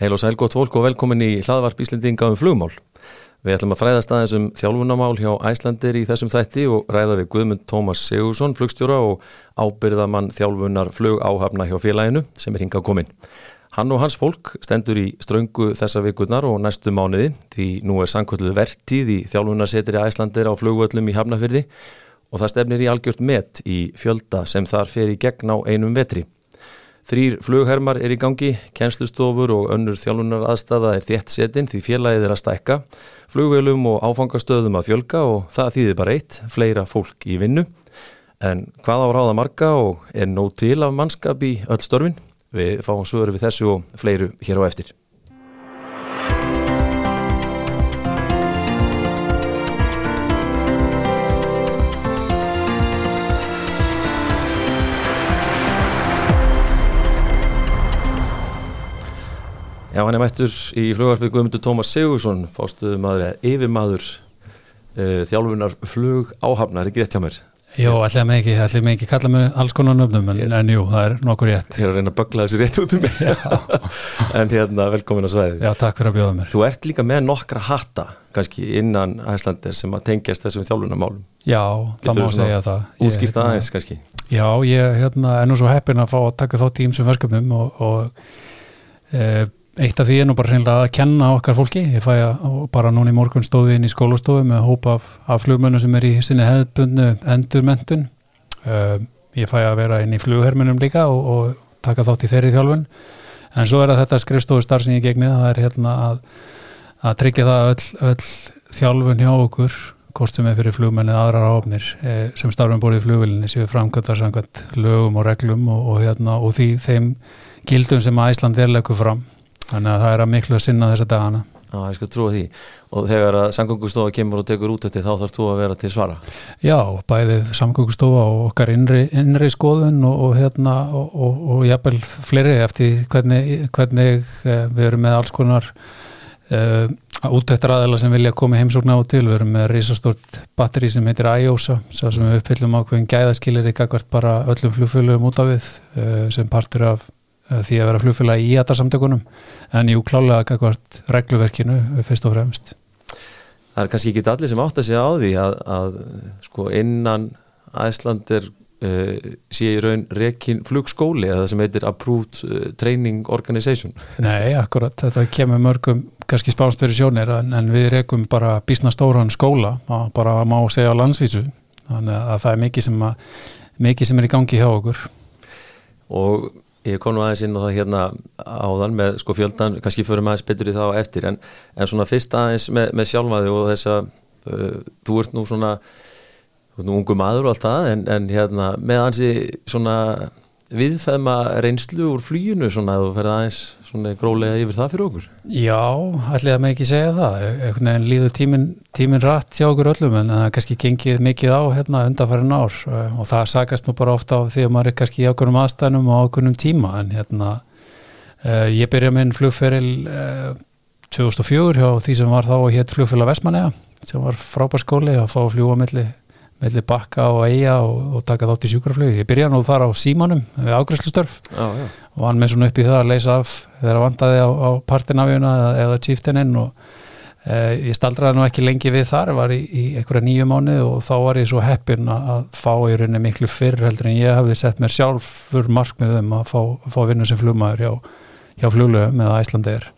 Heil og sæl gott fólk og velkomin í hlaðvarp Íslendinga um flugmál. Við ætlum að fræðast aðeins um þjálfunamál hjá Æslandir í þessum þætti og ræða við Guðmund Tómas Sigursson, flugstjóra og ábyrðamann þjálfunar flugáhafna hjá félaginu sem er hingað komin. Hann og hans fólk stendur í ströngu þessa vikurnar og næstu mánuði því nú er sankvöldu vertíð í þjálfunarsetri Æslandir á flugvöllum í Hafnafyrði og það stefnir í algjört met í fjölda sem þar fer í gegn á einum vetri. Þrýr flughermar er í gangi, kjenslustofur og önnur þjálfunar aðstafa er þétt setin því félagið er að stækka, flugvelum og áfangastöðum að fjölga og það þýðir bara eitt, fleira fólk í vinnu. En hvað á ráða marga og er nóg til af mannskap í öll störfin? Við fáum svöru við þessu og fleiru hér á eftir. Já, hann er mættur í flugvarpið Guðmundur Tómas Sigursson, fástuðu maður eða yfirmaður uh, þjálfunar flug áhafnar, er ekki rétt hjá mér? Jó, allir með ekki, allir með ekki kalla mig alls konar nöfnum, en, en jú, það er nokkur rétt. Ég er að reyna að bögla þessi rétt út um mig, en hérna, velkomin á svæðið. Já, takk fyrir að bjóða mér. Þú ert líka með nokkra hatta, kannski innan Æslandir sem að tengjast þessum þjálfunarmálum. Já, það má segja það. Útskýrt það aðeins, kannski. Já, ég hérna, er nú svo heppin að fá að taka þátt í ýmsum verkefnum og, og e, eitt af því er nú bara hreinlega að kenna okkar fólki. Ég fæ að bara núna í morgun stóði inn í skólastofu með hópa af, af flugmönnum sem er í sinni hefðbundnu endurmentun uh, ég fæ að vera inn í flugherminum líka og, og taka þátt í þeirri þjálfun. En svo er að þetta skrifstofu starf sem ég gegni. Það er hérna að, að tryggja það öll, öll þjálfun hjá okkur hvort sem er fyrir flugmenni aðrar áfnir eh, sem starfum búið í flugvilinni séu framkvæmdar samkvæmt lögum og reglum og, og, hérna, og því gildum sem að Ísland er leggur fram Þannig að það er að miklu að sinna þessa dagana. Já, ég skal trúa því. Og þegar að samgöngustofa kemur og tekur út eftir þá þarf þú að vera til svara? Já, bæðið samgöngustofa og okkar innri, innri skoðun og, og hérna og, og, og jafnvel fleiri eftir hvernig, hvernig eh, við erum með alls konar uh, útættar aðeila sem vilja koma heimsókn á til. Við erum með risastort batteri sem heitir IOSA sem við uppfyllum ákveðin gæðaskilir ykkar hvert bara öllum flugfélögum út af við uh, sem partur af því að vera flugfélagi í þetta samtökunum en jú klálega kakvart regluverkinu fyrst og fremst. Það er kannski ekki allir sem átt að segja á því að, að sko innan Æslandir uh, sé í raun rekin flugskóli eða sem heitir Approved Training Organization. Nei, akkurat, þetta kemur mörgum kannski spánst fyrir sjónir en, en við rekum bara bísna stóran skóla bara má segja á landsvísu. Þannig að það er mikið sem, að, mikið sem er í gangi hjá okkur. Og Ég kom nú aðeins inn á það hérna áðan með sko fjöldan, kannski fyrir maður betur í það á eftir en, en svona fyrst aðeins með, með sjálfmaði og þess að uh, þú ert nú svona nú ungu maður og allt það en, en hérna með ansi svona viðfæðma reynslu úr flýjunu svona að þú ferði aðeins svona grólega yfir það fyrir okkur? Já, ætlaði að mig ekki segja það. Einhvern veginn líður tímin, tímin rætt hjá okkur öllum en það kannski gengið mikið á hérna undanfærin ár. Eh, og það sagast nú bara ofta á því að maður er kannski í okkurum aðstænum og okkurum tíma en hérna uh, ég byrja minn flugferil uh, 2004 hjá því sem var þá hétt flugfélag Vestmanega sem var frábær skóli að fá að fljúa milli melli bakka og eiga og, og taka þátt í sjúkraflögu. Ég byrjaði nú þar á símanum við ágröðslustörf og hann með svona upp í það að leysa af þegar vandaði á, á partinafjuna eða, eða chieftaininn og e, ég staldraði nú ekki lengi við þar, var í, í einhverja nýju mánu og þá var ég svo heppin að fá í rauninni miklu fyrr heldur en ég hafði sett mér sjálfur markmiðum að fá, fá vinnu sem flugmaður hjá, hjá fluglöfum eða æslandeir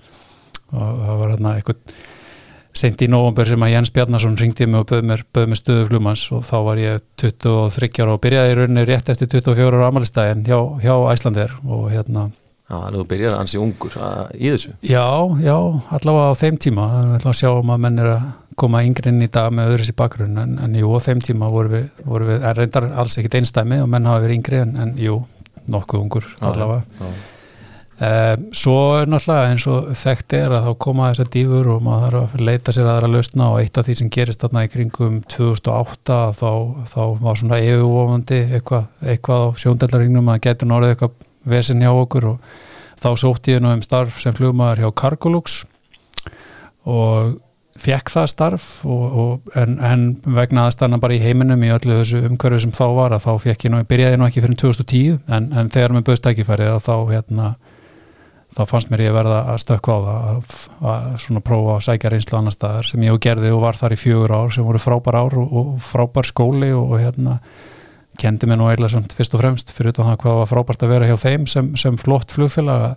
og það var hérna eitthvað sent í nógumber sem að Jens Bjarnason ringdi mig og böði mér, mér stöðu flumans og þá var ég 23 ára og byrjaði í rauninni rétt eftir 24 ára amalistæðin hjá, hjá Æslandir og hérna Já, þú byrjaði ansi ungur að, í þessu. Já, já, allavega á þeim tíma. Við ætlum að sjá um að menn er að koma yngri inn í dag með öðru sér bakgrunn en, en jú, á þeim tíma voru við, voru við er reyndar alls ekkit einstæmi og menn hafa verið yngri en, en jú, nokkuð ungur allavega já, já. Um, svo er náttúrulega eins og þekkt er að þá koma þessar dífur og maður þarf að leita sér aðra lausna og eitt af því sem gerist þarna í kringum 2008 þá, þá var svona yfirvofandi eitthvað, eitthvað á sjóndeldaringnum að geta norðið eitthvað vesen hjá okkur og þá sótt ég nú um starf sem flugmaður hjá Cargolux og fekk það starf og, og en, en vegna aðstanna bara í heiminum í öllu þessu umhverju sem þá var að þá fekk ég nú, byrjaði nú ekki fyrir 2010 en, en þegar með böðstækifærið þá hérna þá fannst mér ég verða að stökka á það að, að svona prófa að sækja reynslu annar staðar sem ég og gerði og var þar í fjögur ár sem voru frábær ár og, og frábær skóli og, og hérna kendi mér nú eiginlega samt fyrst og fremst fyrir það hvað var frábært að vera hjá þeim sem, sem flott flugfélag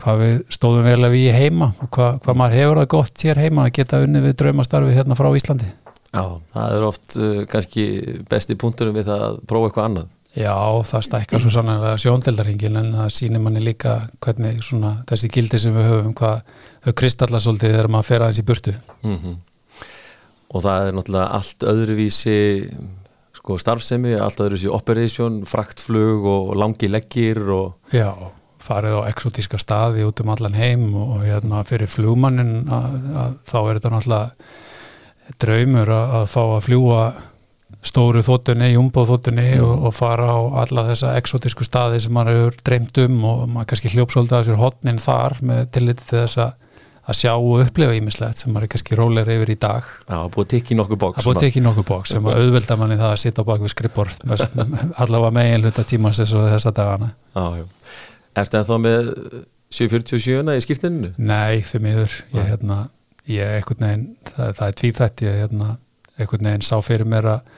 hvað við stóðum vel að við heima og hvað, hvað maður hefur það gott hér heima að geta unni við draumastarfi hérna frá Íslandi. Já, það er oft uh, kannski besti punkturum við það að prófa eitthvað annað Já, það stækkar svo sannlega sjóndeldarhingin en það sýnir manni líka hvernig svona, þessi gildi sem við höfum hvað þau kristallasóldi þegar maður fer aðeins í burtu mm -hmm. Og það er náttúrulega allt öðruvísi sko starfsemi, allt öðruvísi operation, fraktflug og langi leggir og... Já, farið á exotíska staði út um allan heim og hérna fyrir flugmannin að, að þá er þetta náttúrulega draumur að, að fá að fljúa stóru þóttunni, jumbo þóttunni mm. og, og fara á alla þessa exotísku staði sem maður hefur dreymt um og maður kannski hljópsólda að sér hotnin þar með tilliti til þess að að sjá og upplefa ímislegt sem maður er kannski róleira yfir í dag. Já, að búið tekja nokkuð bóks að búið tekja nokkuð bóks sem að auðvelda manni það að sitta á bak við skrippborð allavega megin hluta tímans þess að þessa dagana. Já, já. Ertu það þá með 747 í skiptinu? Nei, fyrir miður. Ég, hérna, ég, ekkert neginn það, það er tvíþætt, ég, hérna ekkert neginn sá fyrir mér að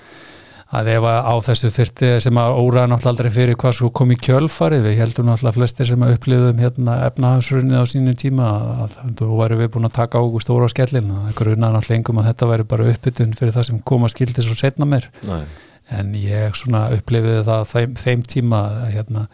að ef á þessu þyrti sem að óraða náttúrulega aldrei fyrir hvað svo kom í kjölfarið við heldum náttúrulega flestir sem að upplifðum hérna efnahagsrunnið á sínum tíma að þú væri við búin að taka ágúst óra á skellin að grunaði náttúrulega engum að þetta væri bara uppbytun fyrir það sem kom að skildi svo setna mér Nei. en ég svona upplifiði það þeim, þeim tíma að, hérna,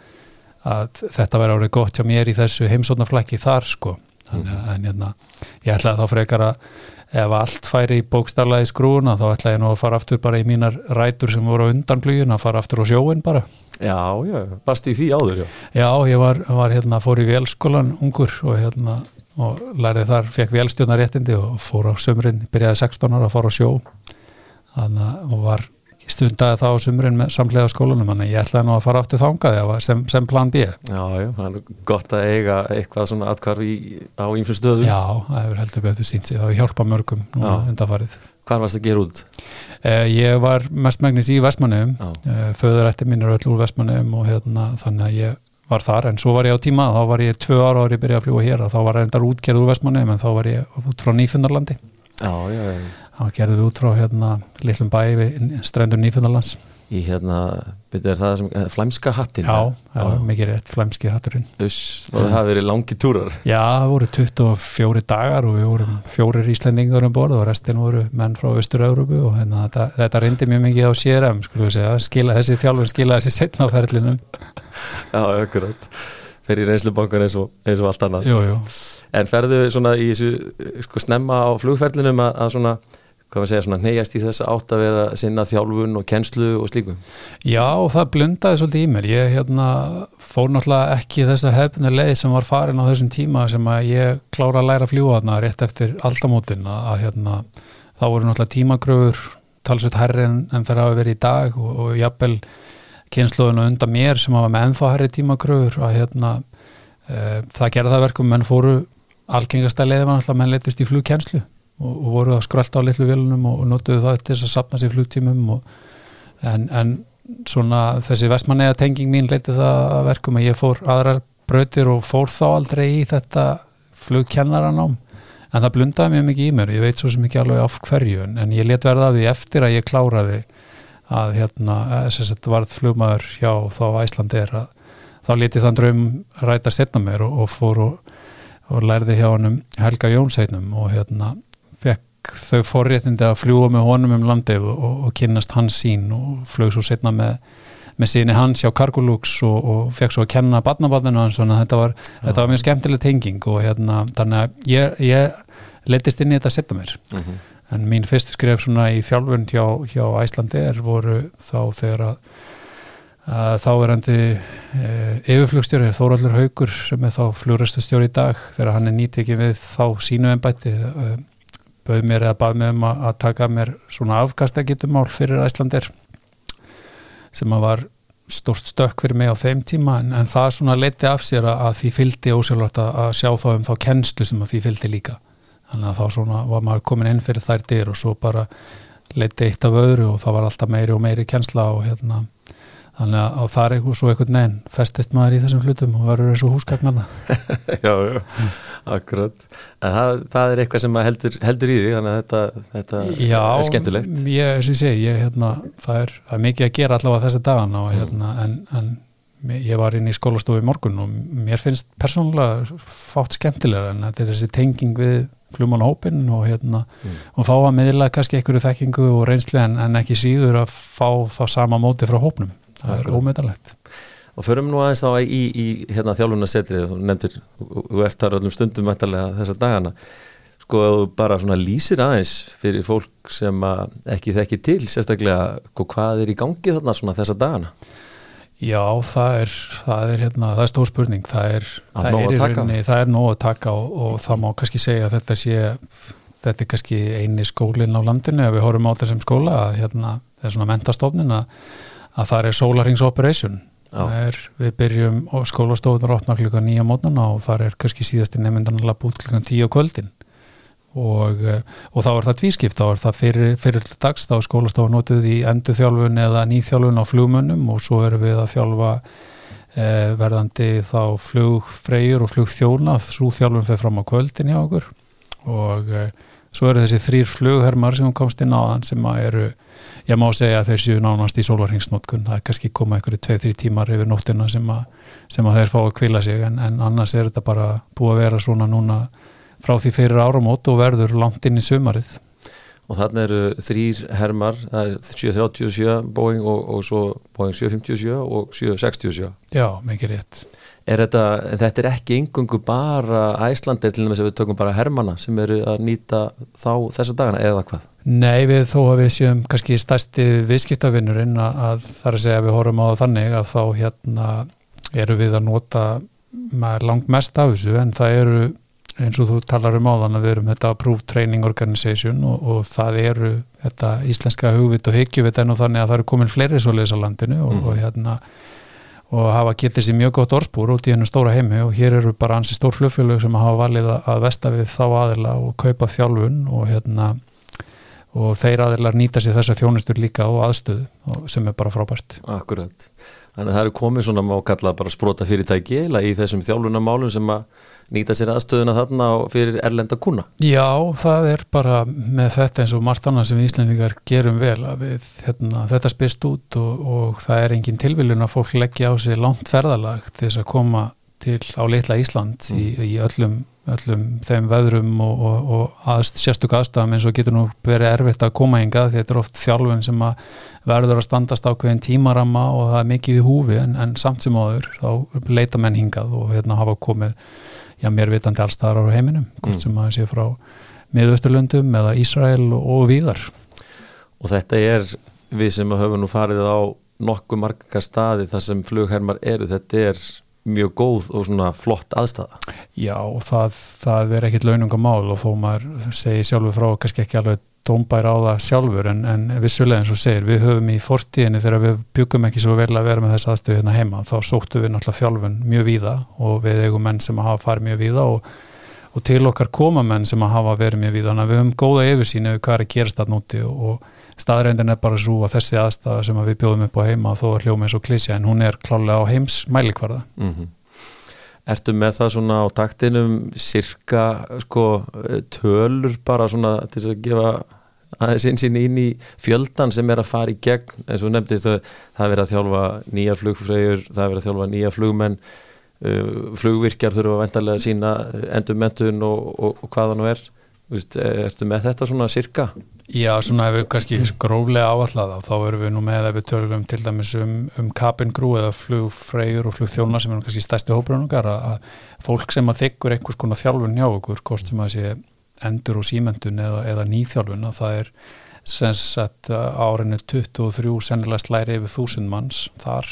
að þetta væri árið gott hjá mér í þessu heimsónaflæki þar sko en, mm. en hérna, ég ætlaði þá frekar að ef allt færi í bókstarlaði skrúna þá ætla ég nú að fara aftur bara í mínar rætur sem voru undan flugin að fara aftur á sjóin bara. Já, já, varst í því áður Já, já ég var, var hérna, fór í velskólan ungur og hérna og lærið þar, fekk velstjónaréttindi og fór á sömurinn, byrjaði 16 ára að fóra á sjó. Þannig að var stundaði það á sumurinn með samlega skólanum en ég ætlaði nú að fara áttu þángaði sem, sem plan B. Já, já, það er gott að eiga eitthvað svona atkvarf í, á ýmsum stöðum. Já, það hefur heldur betur sínt sig það hefur hjálpað mörgum undarfarið Hvað varst það að gera út? Eh, ég var mestmægnis í Vestmannum eh, föðurætti mín er öll úr Vestmannum og hérna, þannig að ég var þar. En svo var ég á tíma, þá var ég tvö ára ári byrjað að fljúa hér. Og þá var reyndar útgerð úr Vestmannum en þá var ég út frá Nýfundarlandi. Já, já, já Það gerði við út frá hérna litlum bæi við strendur Nýfjöndalands Í hérna, er það sem eh, flæmska hattin? Já, já, já. mikið rétt flæmski hatturinn og það hafi verið langi túrar? Já, það voru 24 dagar og við vorum fjórir íslendingar um borð og restin voru menn frá Östur-Európu og hérna, þetta, þetta reyndi mjög mikið á CRM skulum við segja, skila þessi þjálfur skila þessi setnaferlinum Já, akkurat Þeir í reynslubankan eins eins og allt annað Jú, jú En ferðu svona í þessu sko snemma á flugferlinum að, að svona hvað maður segja, svona neyjast í þess átt að vera sinna þjálfun og kennslu og slíku? Já, og það blundaði svolítið í mér. Ég hérna, fór náttúrulega ekki þessa hefna leið sem var farin á þessum tíma sem að ég klára að læra að fljúa þarna rétt eftir aldamótin. Að hérna, þá voru náttúrulega tímagröfur talsveit herri en, en þeir hafa verið í dag og, og jafnvel kynsluðinu undan mér sem hafa með ennþá herri tímagröfur að hérna, e, það gerða það verkum menn fóru algengasta og, og voru að skrölda á litlu vilunum og, notuðu það til þess að sapna sér flugtímum en, en svona þessi vestmannega tenging mín leiti það að verkum að ég fór aðrar brautir og fór þá aldrei í þetta flugkennaranám en það blundaði mjög mikið í mér. Ég veit svo sem ekki alveg af hverju en ég let verða af því eftir að ég kláraði að hérna, að þetta varð flugmaður hjá þá Æslandi að þá leti þann draum ræta setna mér og, og fór og, og lærði hjá hann Helga Jónsheitnum og hérna fekk þau forréttindi að fljúa með honum um landið og, og kynast hans sín og flög svo setna með, með síni hans hjá Cargolux og, og fekk svo að kenna badnabadinu hans þannig að þetta var, þetta var mjög skemmtileg tenging og hérna þannig að ég, ég letist inn í þetta að setja mér uh mhm. -huh. en mín fyrstu skref svona í þjálfund hjá, hjá Æslandi er voru þá þegar að þá er hendi e, yfirflugstjóri Þóraldur Haugur sem er þá flugræstustjóri í dag þegar hann er nýtekið við þá sínu ennbætti e, bauð mér eða bað mér um að taka mér svona afkastagitumál fyrir Æslandir sem að var stort stökk fyrir mig á þeim tíma en, en það svona leiti af sér að, því fylgdi ósjálflagt að, sjá þá um þá kennslu sem að því fylgdi líka. Þannig að þá svona var maður komin inn fyrir þær dyr og svo bara leiti eitt af öðru og það var alltaf meiri og meiri kennsla og hérna þannig að það er eitthvað svo eitthvað neinn festist maður í þessum hlutum og verður eins og húsgagnarna Já, já, akkurat. En það, það er eitthvað sem heldur, heldur í því þannig að þetta, þetta já, er skemmtilegt. Já, eins og ég segi, ég, hérna, það, er, það er mikið að gera allavega þessi dagana og, hérna, en, en ég var inn í skólastofu í morgun og mér finnst persónulega fátt skemmtilega en þetta er þessi tenging við fljómanhópin og, hérna, mm. og fá að miðla kannski einhverju þekkingu og reynslu en, en ekki síður að fá þá sama móti frá hópnum það er ómeðalegt Og förum nú aðeins þá í, í hérna, þjálfunarsetrið, þú nefndir, þú ert þar öllum stundum mættalega þessa dagana, sko bara svona lýsir aðeins fyrir fólk sem ekki þekki til, sérstaklega sko, hvað er í gangi þarna svona þessa dagana? Já, það er, það er, hérna, það er stór spurning, það er, það er, rauninni, það er nóg að taka og, og það má kannski segja að þetta sé, þetta er kannski eini skólinn á landinu, ef við horfum á þessum skóla, að hérna, það er svona mentastofnin að, að það er Solarings Operation, er, við byrjum og skólastofunar opna klukka nýja mótnana og það er kannski síðasti nefndan að lafa út klukkan tíu kvöldin. Og, eh, og þá er það tvískipt, þá er það fyrir, fyrir dags, þá er skólastofa notið í endur þjálfun eða nýþjálfun á flugmönnum og svo erum við að þjálfa eh, verðandi þá flugfreyjur og flugþjóna, svo þjálfun fyrir fram á kvöldin hjá okkur. Og eh, svo eru þessi þrýr flughermar sem komst inn á þann sem eru ég má segja að þeir séu nánast í sólarhengsnótkun það er kannski koma einhverju 2-3 tímar yfir nóttina sem að, sem að þeir fá að kvila sig en, en annars er þetta bara búið að vera svona núna frá því fyrir áramót og verður langt inn í sumarið. Og þannig eru þrýr hermar, það er 737 Boeing og, og svo Boeing 757 og 767. Já, mikið rétt. Er þetta, þetta er ekki yngungu bara æslandir til þess að við tökum bara hermana sem eru að nýta þá þessa dagana eða hvað? Nei, við þó að við séum kannski stærsti viðskiptavinnurinn að það er að segja að við horfum á þannig að þá hérna eru við að nota langt mest af þessu en það eru eins og þú talar um áðan að við erum þetta Approved Training Organization og, og það eru þetta íslenska hugvit og hyggjuvit en og þannig að það eru komin fleiri svoleiðis á landinu og, mm. og hérna og hafa getið sér mjög gott orspúr út í hennu stóra heimi og hér eru bara ansi stór flugfélög sem hafa valið að vesta við þá aðila og kaupa þjálfun og hérna og þeir aðilar nýta sér þessa þjónustur líka og aðstöðu sem er bara frábært Akkurat, þannig að það eru komið svona má kalla bara sprota fyrirtæki í þessum þjálfunamálum sem að nýta sér aðstöðuna þarna fyrir erlenda kuna. Já, það er bara með þetta eins og margt annað sem við Íslandingar gerum vel að við, hérna, þetta spist út og, og það er engin tilviljun að fólk leggja á sig langt ferðalag til þess að koma til á litla Ísland mm. í, í öllum, öllum þeim veðrum og, og, og aðst, sérstök aðstæðum eins og getur nú verið erfitt að koma ynga því þetta er oft þjálfun sem að verður að standast ákveðin tímarama og það er mikið í húfi en, en samt sem áður þá leita menn hingað og hérna hafa komið já, mér vitandi allstaðar á heiminum, hvort mm. sem að sé frá miðausturlöndum eða Ísrael og, og víðar. Og þetta er við sem höfum nú farið á nokkuð marga staði þar sem flughermar eru, þetta er mjög góð og svona flott aðstæða. Já það, það er ekkit launungamál og þó maður segi sjálfur frá kannski ekki alveg tómbæra á það sjálfur en, en vissulega eins og segir við höfum í fortíðinni þegar við byggum ekki svo vel að vera með þess aðstöðu hérna heima þá sóttu við náttúrulega þjálfun mjög víða og við eigum menn sem hafa farið mjög víða og, og til okkar koma menn sem hafa verið mjög víða þannig að við höfum góða yfirsýni við hvað er að gerast það núti og staðrændin er bara svo að þessi aðstæða sem að við bjóðum upp á heima þó er hljómið svo klísja en hún er klálega á heims mælikvarða mm -hmm. Ertu með það svona á taktinum cirka sko, tölur bara svona til að gefa aðeins einsinn inn í fjöldan sem er að fara í gegn? Eins og nefndist að það er verið að þjálfa nýja flugfröður, það er verið að þjálfa nýja flugmenn uh, flugvirkjar þurfa að vendarlega sína endurmentun og, og, og hvaða nú er Vist, ertu með þetta svona cirka? Já, svona ef við kannski gróflega áallega þá erum við nú með ef við tölum til dæmis um, um kabingrú eða flugfreyjur og flugþjóna sem er kannski stærsti hóprunungar að fólk sem að þykkur einhvers konar þjálfun hjá okkur, sem að sé endur og símendun eða, eða nýþjálfun að það er sensat árinu 23 sennilega slæri yfir þúsund manns þar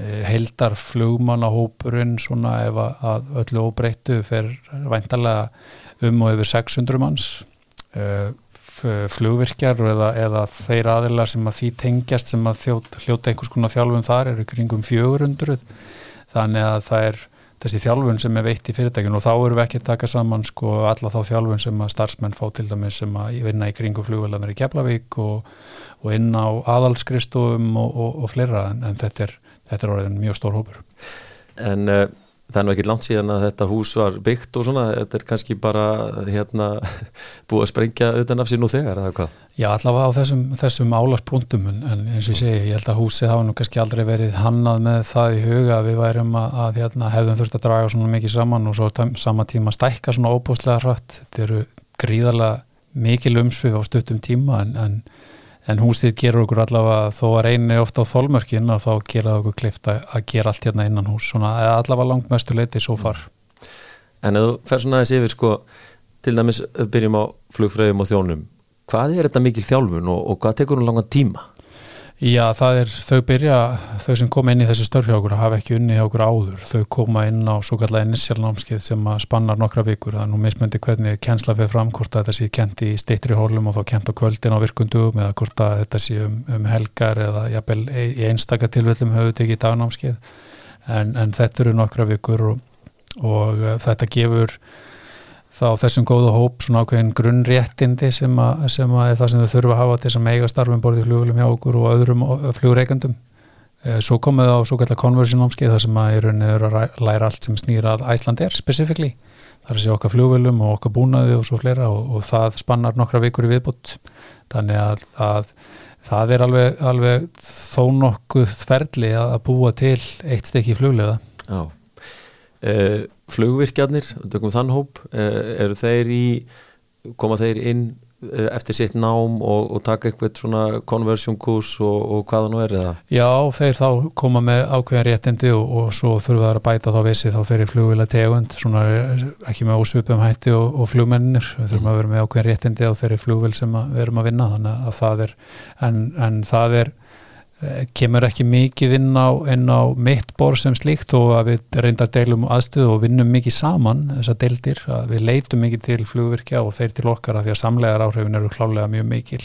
e, heldar flugmannahópurinn svona ef að öllu óbreyttu fer væntalega um og yfir 600 manns e, flugvirkjar eða, eða þeir aðilar sem að því tengjast sem að hljóta einhvers konar þjálfum þar eru kringum 400 þannig að það er þessi þjálfun sem er veitt í fyrirtækinu og þá eru við ekki að taka saman sko alla þá þjálfun sem að starfsmenn fá til dæmis sem að vinna í kringu flugvelarnar í Keflavík og, og inn á aðalskristofum og, og, og fleira en, en þetta er, þetta er orðin mjög stór hópur. En uh, það er nú ekki langt síðan að þetta hús var byggt og svona, þetta er kannski bara hérna búið að sprengja utan af sér nú þegar eða hvað? Já, allavega á þessum, þessum álaspunktum en eins og ég segi, ég held að húsið hafa nú kannski aldrei verið hannað með það í huga að við værum að, að hérna, hefðum þurft að draga svona mikið saman og svo sama tíma stækka svona óbúslega hratt, þetta eru gríðarlega mikil umsvið á stuttum tíma en, en en húsið gerur okkur allavega þó að reyni ofta á þólmörkin og þá gera okkur klift að, að gera allt hérna innan hús svona allavega langt mestu leiti svo far En ef þú fer svona aðeins yfir sko til dæmis byrjum á flugfröðum og þjónum hvað er þetta mikil þjálfun og, og hvað tekur hún langan tíma? Já, það er, þau byrja, þau sem koma inn í þessu störfi okkur hafa ekki unni hjá okkur áður, þau koma inn á svo kallega initialnámskeið sem spannar nokkra vikur, það er nú mismöndi hvernig kjensla fyrir fram, hvort að þetta sé kent í steittri hólum og þá kent á kvöldin á virkundum eða hvort að þetta sé um, um helgar eða jafnvel í einstaka tilvellum höfðu tekið dagnámskeið. En, en þetta eru nokkra vikur og, og uh, þetta gefur þá þessum góða hóp svona ákveðin grunnréttindi sem, a, sem að er það sem þau þurfa að hafa til þess að meiga starfum borðið flugulum hjá okkur og öðrum flugreikandum eh, svo komið á svo kallar conversion námskeið þar sem að í rauninni eru að læra allt sem snýra að Æsland er specifíkli þar er sér okkar flugulum og okkar búnaði og svo fleira og, og það spannar nokkra vikur í viðbútt þannig að, að það er alveg, alveg þó nokkuð ferli að búa til eitt stykki fluglega Já. Uh, flugvirkjarnir, dögum þann hóp uh, eru þeir í koma þeir inn uh, eftir sitt nám og, og taka eitthvað svona conversion kurs og, og hvaða nú er það? Já, þeir þá koma með ákveðin réttindi og, og svo þurfa það að bæta þá vissi þá þeir eru flugvila tegund svona ekki með ósvipum hætti og flugmennir við þurfum að vera með ákveðin réttindi á þeirri flugvil sem við erum að vinna þannig að það er en, en það er Eh, kemur ekki mikið inn á, á mitt bor sem slíkt og að við reyndar deilum aðstöðu og vinnum mikið saman þessar deildir, að við leitum mikið til flugvirkja og þeir til okkar að því að samlegar áhrifin eru klálega mjög mikil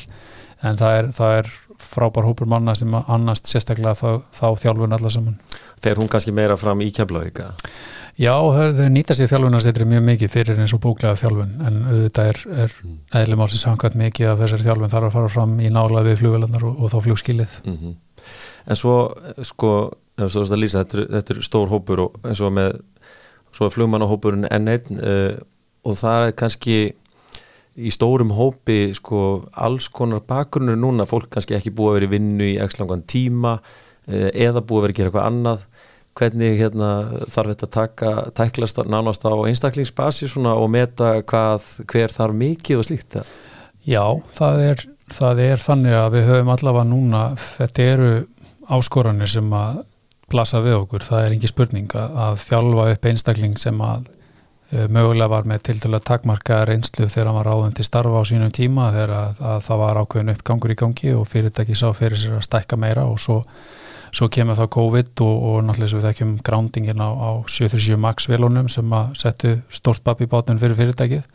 en það er, það er frábær hópur manna sem annast sérstaklega þá, þá þjálfun allar saman. Þegar hún kannski meira fram í keflavíka? Já, þau nýta sér þjálfunarsetri mjög mikið fyrir eins og búklega þjálfun en auðvitað er, er mm. eðlumálsins hangat mikið að þessari þjálfun þarf að fara fram í nála við flugvelarnar og, og þá flugskilið. Mm -hmm en svo sko lýsa, þetta, þetta er stór hópur og eins og með svo er flugmannahópurinn N1 uh, eh, og það er kannski í stórum hópi sko alls konar bakgrunnur núna fólk kannski ekki búið að vera í vinnu í ekki langan tíma uh, eða búið að vera að gera eitthvað annað hvernig hérna, þarf þetta taka tæklast nánast á einstaklingsbasi og meta hvað, hver þarf mikið og slíkt? Já, það er, það er þannig að við höfum allavega núna, þetta eru áskoranir sem að blasa við okkur, það er ekki spurning að, þjálfa upp einstakling sem að uh, mögulega var með til að takmarka reynslu þegar hann var ráðan til starfa á sínum tíma þegar að, að það var ákveðin uppgangur í gangi og fyrirtæki sá fyrir sér að stækka meira og svo, svo kemur þá COVID og, og náttúrulega við þekkjum grándingin á, á 77 max velunum sem að settu stort babi bátun fyrir fyrirtækið.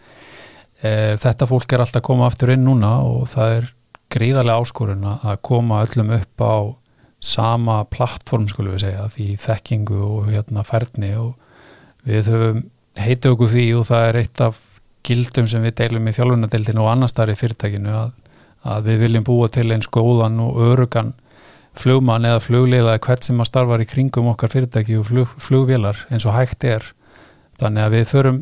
E, þetta fólk er alltaf að koma aftur inn núna og það er gríðarlega áskorun að koma öllum upp á sama plattform skulum við segja því þekkingu og hérna færni og við höfum heitið okkur því og það er eitt af gildum sem við deilum í þjálfunadeildinu og annar starf í fyrirtækinu að, að við viljum búa til eins góðan og örugan flugmann eða flugleila eða hvert sem að starfar í kringum okkar fyrirtæki og flug, flugvélar eins og hægt er þannig að við förum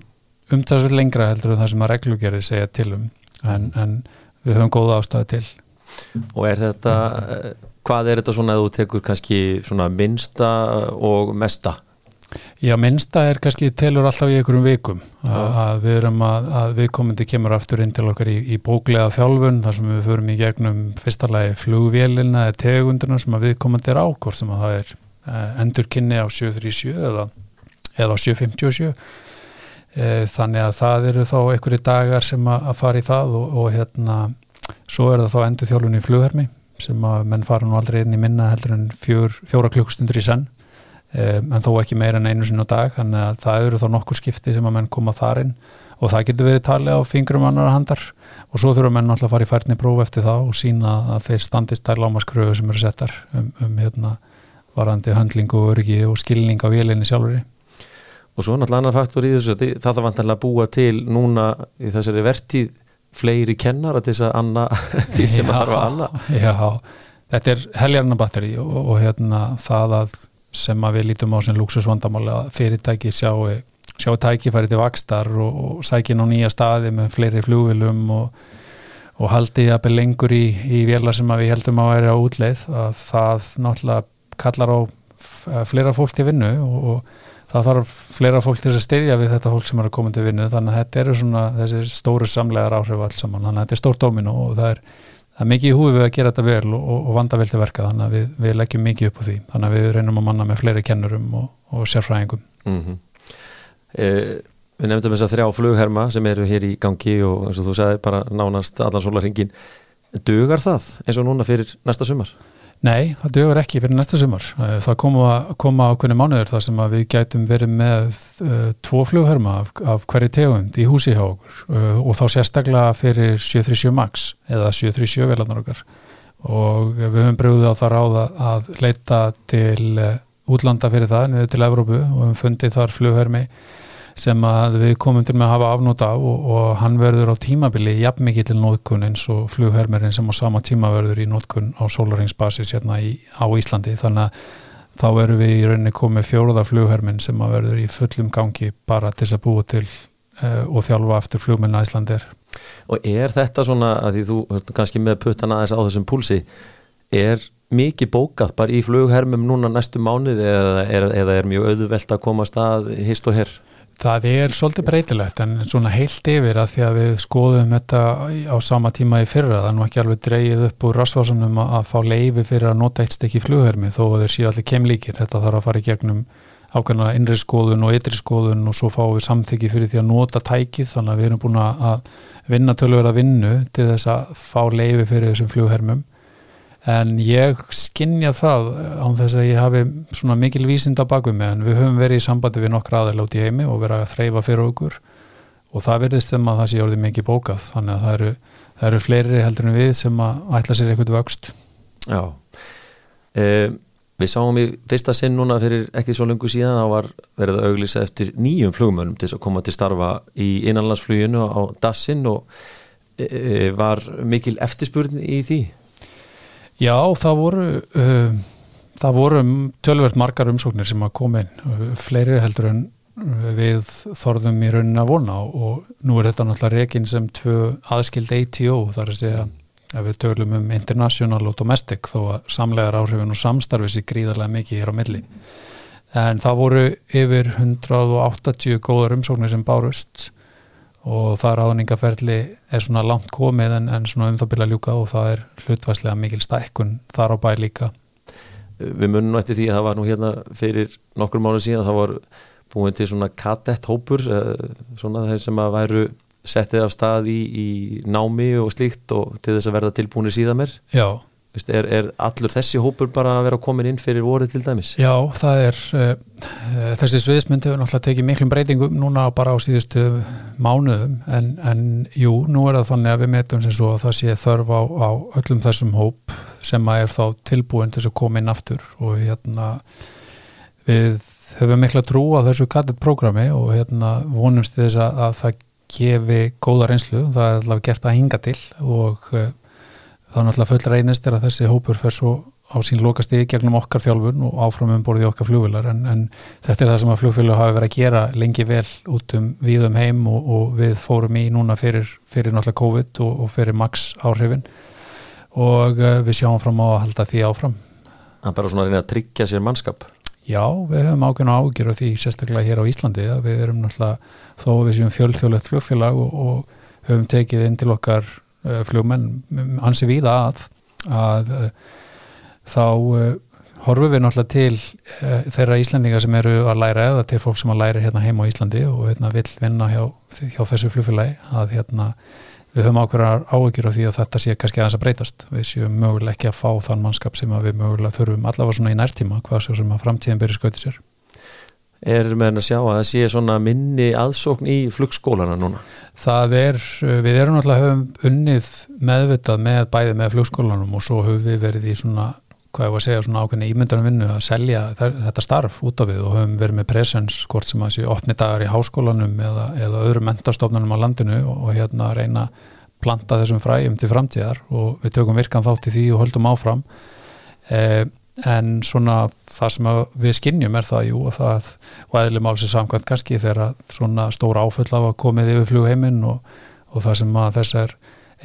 umtalsveit lengra heldur en það sem að reglugerði segja til um en, en við höfum góða ástæði til Og er þetta hvað er þetta svona að þú tekur kannski svona minnsta og mesta? Já, minnsta er kannski telur alltaf í einhverjum vikum að, að við erum að, að viðkomandi kemur aftur inn til okkar í, í bóklega þjálfun þar sem við förum í gegnum fyrsta lagi flugvélina eða tegunduna sem að viðkomandi er ákvort sem að það er eh, endurkynni á 737 eða, eða á 757 eh, þannig að það eru þá einhverju dagar sem að, fara í það og, og hérna svo er það þá endur þjálfun í flughermi sem að menn fara nú aldrei inn í minna heldur en fjör, fjóra klukkustundur í senn en þó ekki meira en einu sinn á dag þannig að það eru þá nokkur skipti sem að menn koma þar inn. Og það getur verið talið á fingrum annar handar. Og svo þurfa menn alltaf að fara í færni próf eftir það og sína að þeir standist þær lámaskröfu sem eru settar um, um hérna varandi handling og örgi og skilning á vélinni sjálfur og svo náttúrulega annar faktor í þessu það þarf vantanlega að búa til núna í þessari vertíð fleiri kennara til þess að anna því sem að harfa anna. Já, þetta er heljarna batteri og, og hérna það að sem að við lítum á sem luxusvandamáli að fyrirtæki sjáu sjá tækifæri til vakstar og, og sækin á nýja staði með fleiri flugvilum og, og haldi að byrja lengur í, í vélar sem við heldum að væri á útleið að það náttúrulega kallar á flera fólk til vinnu og, og það þarf fleira fólk til að steyðja við þetta fólk sem er að koma til vinnu. Þannig að þetta eru svona þessi stóru samlegar áhrif alls saman, þannig að þetta er stór dómin og það er, það er mikið í húfi við að gera þetta vel og, og vanda vel til verka þannig að við, við leggjum mikið upp á því þannig að við reynum að manna með fleiri kennurum og, og sérfræðingum mm -hmm. eh, Við nefndum þess að þrjá flugherma sem eru hér í gangi og eins og þú sagði bara nánast allan sólarhingin Dugar það eins og núna fyrir næsta sumar? Nei, það dögur ekki fyrir næsta sumar. Eh, það koma, koma ákveðni mánuður þar sem við gætum verið með uh, tvo flugherma af, af hverju tegund í húsi hjá okkur uh, og þá sérstaklega fyrir 737 MAX eða 737 velarnar okkar og við höfum brúðið á það ráða að leita til útlanda fyrir það, niður til Evrópu og höfum fundið þar flughermi sem að við komum til með að hafa afnót af og, og hann verður á tímabili jafn mikið til nótkunn eins og flughermerinn sem á sama tíma verður í nótkunn á sólaringsbasis hérna í, á Íslandi þannig að þá verður við í rauninni komið fjóruða flugherminn sem að verður í fullum gangi bara til þess að búa til uh, og þjálfa eftir flugminna Íslandir Og er þetta svona að því þú kannski með puttan aðeins á þessum púlsi er mikið bókað bara í flughermum núna næstu mánuði eða eða er mjög auðvelt að komast að hist og herr? Það er svolítið breytilegt en svona heilt yfir að því að við skoðum þetta á sama tíma í fyrra það er nú ekki alveg dreyið upp úr rasvarsanum að, að fá leifi fyrir að nota eitt stykki flughermi þó að þeir séu allir kemlíkir þetta þarf að fara í gegnum ákveðna innri skoðun og ytri skoðun og svo fáum við samþyggi fyrir því að nota tækið. Þannig að við erum búin að vinna tölverða vinnu til þess að fá leifi fyrir þessum flughermum en ég skinnja það án þess að ég hafi svona mikil vísinda baku mig en við höfum verið í sambandi við nokkra aðeins í heimi og verið að þreyfa fyrir okkur. Og það verðist þeim að það sé orðið mikið bókað þannig að það eru, það eru fleiri heldur en við sem að ætla sér eitthvað vöxt. Já. Eh, Við sáum í fyrsta sinn núna fyrir ekki svo lungu síðan þá var verið að auglýsa eftir nýjum flugmönum til að koma til starfa í innanlandsfluginu á Dassin og eh, var mikil eftirspurn í því Já, það voru uh, það voru tölvert margar umsóknir sem að koma inn, uh, fleiri heldur en uh, við þorðum í raunin að vona og nú er þetta náttúrulega reygin sem tvö aðskild ATO þar að segja að við tölum um international og domestic þó að samlegar áhrifin og samstarfið sér gríðarlega mikið hér á milli. En það voru yfir 180 góðar umsóknir sem bárust og það ráðningaferli er svona langt komið en, en svona um það byrja að ljúka og það er hlutværslega mikil stækkun þar á bæ líka. Við munum eftir því að það var nú hérna fyrir nokkur mánu síðan það var búin til svona kadett hópur eh, svona þeir sem að væru settið af stað í, í námi og slíkt og til þess að verða tilbúinir síðan mér Já Er, er allur þessi hópur bara að vera komin inn fyrir voru til dæmis? Já, það er uh, þessi sviðismyndi hefur náttúrulega tekið miklum breytingum núna bara á síðustu mánuðum. En, en jú, nú er það þannig að við metum sem svo að það sé þörf á, á öllum þessum hóp sem að er þá tilbúin til að koma inn aftur. Og hérna við höfum mikla trú á þessu kattet prógrami og hérna vonumst þess að, að það gefi góða reynslu, það er allavega gert að hinga til og uh, þá náttúrulega full reynist er að þessi hópur fer svo á sín lokast í gegnum okkar þjálfun og áfram um borðið okkar flugvilar en, en þetta er það sem að flugfélag hafi verið að gera lengi vel út um við um heim og, og við fórum í núna fyrir, fyrir náttúrulega COVID og, og fyrir max áhrifin. Og uh, við sjáum fram á að halda því áfram. Það er bara svona að reyna að tryggja sér mannskap. Já, við höfum ákveðna ágjör af því sérstaklega hér á Íslandi að við erum náttúrulega þó við séum fjöldþjóðlegt flugfélag og, og höfum tekið inn til okkar Eh, flugmenn ansi víða að, að eh, þá eh, horfum við náttúrulega til þeirra Íslandingar sem eru að læra eða til fólk sem að læra hérna heima á Íslandi og hérna vil vinna hjá, hjá þessu flugfélagi að hérna við höfum ákveðar áökjur á því að þetta sé kannski aðeins að breytast. Við séum mögulega ekki að fá þann mannskap sem við mögulega þurfum allavega svona í nærtíma hvað sem að framtíðin byrja skautið sér er með að sjá að það sé svona minni aðsókn í flugskólana núna? Það er, við erum náttúrulega höfum unnið meðvitað með bæði með flugskólanum og svo höfum við verið í svona hvað ég var að segja, svona ákveðni ímyndanum vinnu að selja þetta starf út af við og höfum verið með presens, hvort sem að séu opni dagar í háskólanum eða, eða öðru mentastofnunum á landinu og, og hérna reyna planta þessum fræjum til framtíðar og við tökum virkan þátt í því og höldum áfram eh, en svona það sem við skinnjum er það jú og það og eðli málsins samkvæmt kannski þegar svona stóra áföll af að komið yfir flugheiminn og, og það sem að þessar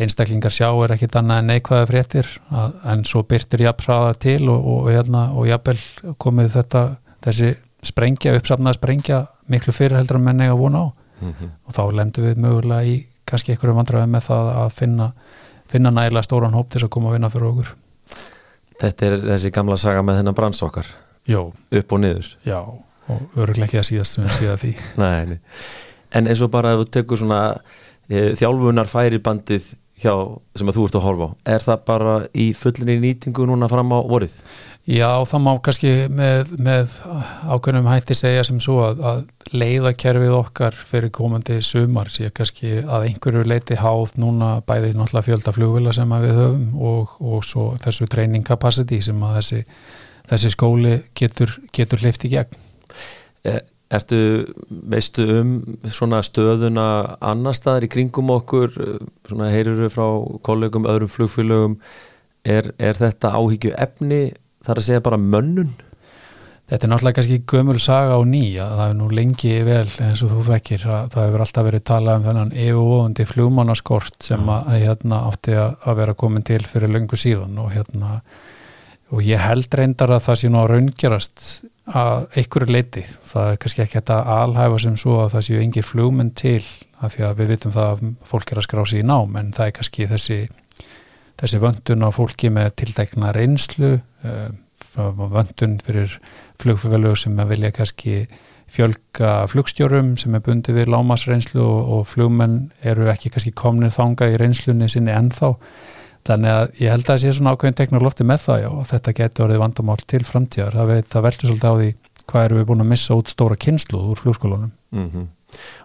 einstaklingar sjá er ekkit annað en neikvæða fréttir að, en svo byrtir jafnraða til og, og, hérna, og jafnvel komið þetta þessi sprengja, uppsafnað sprengja miklu fyrir heldur að menna eiga vona á mm -hmm. og þá lendum við mögulega í kannski einhverju vandræði með það að finna, finna nægilega stóran hóp til að koma að vinna fyrir okkur Þetta er þessi gamla saga með þennan brannsokkar upp og niður. Já, og öruglega ekki að síðast sem við síða því. Nei, nei. En eins og bara ef þú tekur svona e, þjálfunar færibandið hjá, sem að þú ert að horfa á er það bara í fullinni nýtingu núna fram á vorið? Já, það má kannski með, með ákveðnum hætti segja sem svo að, að leiðakerfið okkar fyrir komandi sumar sé kannski að einhverju leiti háð núna bæði náttúrulega fjöldaflugvila sem við höfum og, og svo þessu training capacity sem að þessi, þessi skóli getur, getur lift í gegn. Ertu, veistu um svona stöðuna annar staðar í kringum okkur, svona heyruru frá kollegum, öðrum flugfélögum, er, er þetta áhyggju efni, þar að segja bara mönnun? Þetta er náttúrulega kannski gömul saga á nýja, það er nú lengi vel eins og þú þekkir, það hefur alltaf verið talað um þennan EU-óðundi flugmannaskort sem að, að hérna átti að vera komin til fyrir löngu síðan og hérna og ég held reyndar að það sé nú að raungerast að einhverju leiti, það er kannski ekki þetta alhæfa sem svo að það séu engir flugmenn til af því að við vitum það að fólk er að skrá sig í nám en það er kannski þessi, þessi vöndun á fólki með tiltekna reynslu uh, vöndun fyrir flugfélög sem vilja kannski fjölga flugstjórum sem er bundið við lámasreynslu og, og flugmenn eru ekki kannski komnið þanga í reynslunni sinni ennþá þannig að ég held að það sé svona ákveðin teknolófti með það já, og þetta getur orðið vandamál til framtíðar það, það veldur svolítið á því hvað eru við búin að missa út stóra kynslu úr flugskólunum mm -hmm.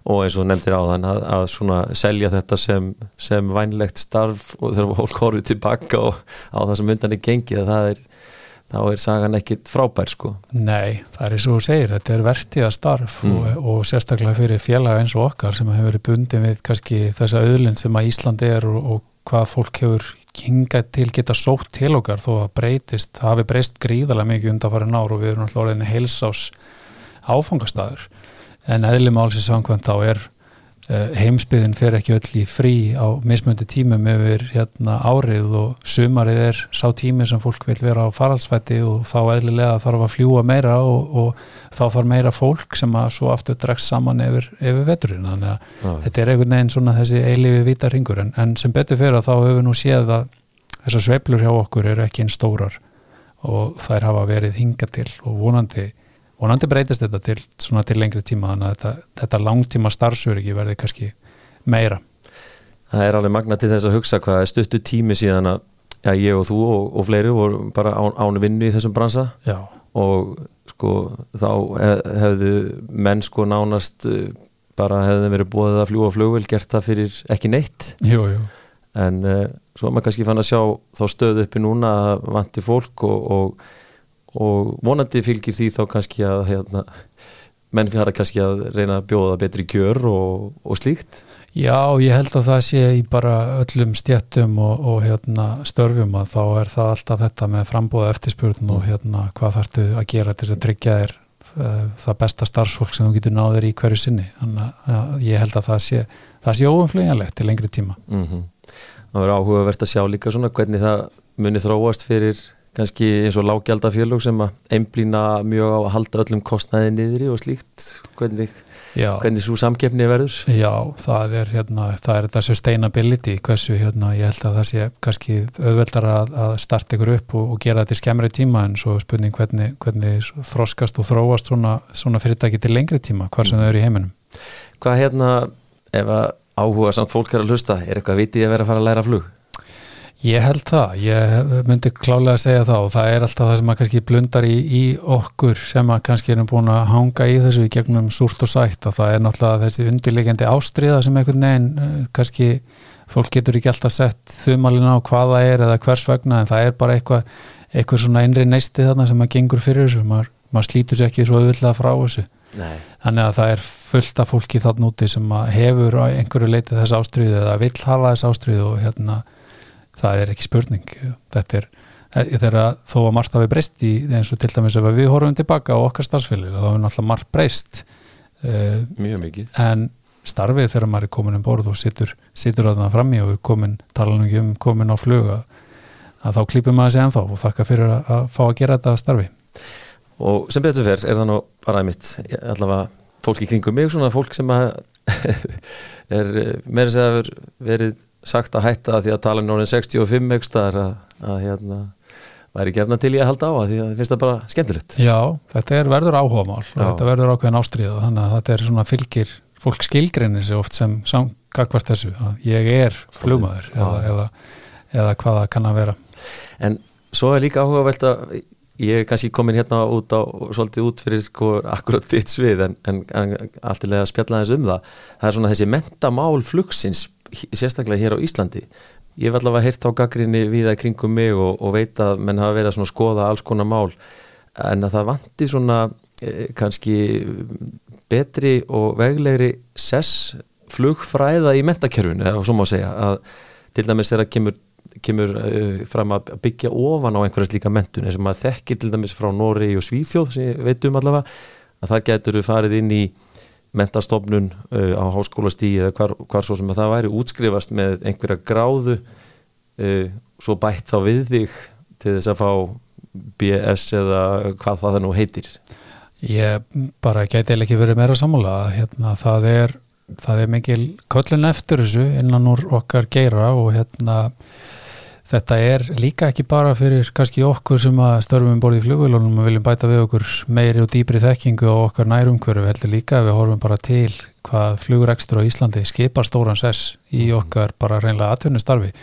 og eins og nefndir á þann að, að svona selja þetta sem, sem vænlegt starf og þegar fólk horfið tilbaka og á það sem undan er gengið það er þá er sagan ekkit frábær sko Nei, það er eins og þú segir, þetta er vertiða starf mm. og, og sérstaklega fyrir félaga eins og okkar sem hefur verið bundið við kannski þessa auðlind sem að Ísland er og, og hvað fólk hefur hingað til geta sótt til okkar þó að breytist, það hafi breyst gríðarlega mikið undanfari nár og við erum alltaf orðinni heilsás áfangastæður en eðlimálsins samkvæmt þá er heimsbyðin fer ekki öll í frí á mismöndu tímum yfir hérna árið og sumarið er sá tími sem fólk vil vera á faraldsvætti og þá eðlilega þarf að fljúa meira og, og þá þarf meira fólk sem að svo aftur dregst saman yfir, yfir veturinn þannig að ja. þetta er einhvern veginn svona þessi eilifi vita ringur en, en sem betur fyrir að þá hefur nú séð að þessar sveplur hjá okkur eru ekki einn stórar og þær hafa verið hinga til og vonandi vonandi breytist þetta til, til lengri tíma þannig að þetta, þetta langtíma starfsöryggi verði kannski meira Það er alveg magna til þess að hugsa hvað er stuttu tími síðan að já, ég og þú og, og fleiri voru bara án, ánu vinnu í þessum bransa já. og sko þá hef, hefðu menn sko nánast eh, bara hefðu verið búið að fljúa flugvel gert það fyrir ekki neitt jú, jú. en uh, svo maður kannski fann að sjá þá stöðu uppi núna að vanti fólk og, og og vonandi fylgir því þá kannski að hérna, menn fyrir kannski að reyna að bjóða betri kjör og, og slíkt. Já, ég held að það sé í bara öllum stjættum og, og hérna, störfum að þá er það alltaf þetta með frambóða eftirspurðum og hérna, hvað þartu að gera til að tryggja þér uh, það besta starfsfólk sem þú getur náður í hverju sinni. Þannig að ég held að það sé það sé óumflöginlegt til lengri tíma. Mm -hmm. Það verður áhugavert að sjá líka svona hvernig það muni þróast fyrir kannski eins og lágjaldafélög sem að einblýna mjög á að halda öllum kostnæði niðri og slíkt hvernig, hvernig svo samgefni verður? Já, það er hérna, það er þetta sustainability, hversu hérna, ég held að það sé kannski auðveldar að, að starta ykkur upp og, og gera þetta í skemmri tíma en svo spurning hvernig, hvernig þroskast og þróast svona, svona fyrirtæki til lengri tíma, hvað sem mm. þau eru í heiminum. Hvað hérna, ef að áhuga samt fólk er að hlusta, er eitthvað vitið að vera að fara að læra flug? Ég held það, ég myndi klálega að segja það og það er alltaf það sem að kannski blundar í, í okkur sem að kannski erum búin að hanga í þessu í gegnum súrt og sætt að það er náttúrulega þessi undirlegjandi ástriða sem einhvern veginn eh, kannski fólk getur ekki alltaf sett þumalina á hvaða er eða hvers vegna en það er bara eitthvað eitthvað svona einri neisti þarna sem maður gengur fyrir þessu, maður, maður slítur sér ekki svo auðvitað frá þessu. Nei. þannig að það er fullt af fólki þarna úti sem hefur á einhverju leitið þess ástriðu eða vill hafa þess ástriðu og hérna það er ekki spurning. Þetta er þegar þó að margt hafi breyst í eins og til dæmis ef við horfum tilbaka á okkar starfsfélag þá er náttúrulega margt breyst uh, mjög mikið. en starfið þegar maður er komin um borð og situr, situr að það frammi og er komin, tala nú ekki um komin á flug að, að þá klýpum maður sig ennþá og þakka fyrir að, að fá að gera þetta starfi. Og sem betur fer er það nú bara mitt allavega fólk í kringum mig svona fólk sem að er meira segja verið sagt að hætta því að tala um núna 65 ekstar að, að hérna væri gerna til ég að halda á að því að finnst það bara skemmtilegt. Já, þetta er verður áhugamál og þetta verður ákveðin ástriða þannig að þetta er svona fylgir fólk skilgreinir sig oft sem samgakvart þessu að ég er flugmaður eða, eða, eða hvaða kann að vera. En svo er líka áhugavelt að ég er kannski komin hérna út á svolítið út fyrir sko akkurat þitt svið en, en, en alltilega spjalla þess um það. Það er svona þessi mentamál flugsins sérstaklega hér á Íslandi. Ég hef allavega heyrt á gaggrinni við það kringum mig og, og veit að menn hafa verið að skoða alls konar mál. En að það vanti svona eh, kannski betri og veglegri sess flugfræða í mentakerfunu eða svo má segja að til dæmis þegar kemur, kemur uh, fram að byggja ofan á einhverja slíka mentun eins og maður þekkir til dæmis frá Nóri og Svíþjóð sem ég veit um allavega að það getur farið inn í mentastofnun uh, á háskólastíi eða hvar, hvar svo sem að það væri útskrifast með einhverja gráðu uh, svo bætt þá við þig til þess að fá BS eða hvað það nú heitir. Ég bara gæti eða ekki verið meira sammála. Hérna, það er, það er mikil köllin eftir þessu innan úr okkar geira og hérna þetta er líka ekki bara fyrir kannski okkur sem að störfum um borðið í flugvélunum og viljum bæta við okkur meiri og dýbri þekkingu og okkar nærumkverfi heldur líka við horfum bara til hvað flugurekstur á Íslandi skipar stóran sess í okkar bara reynlega atvinnustarfi.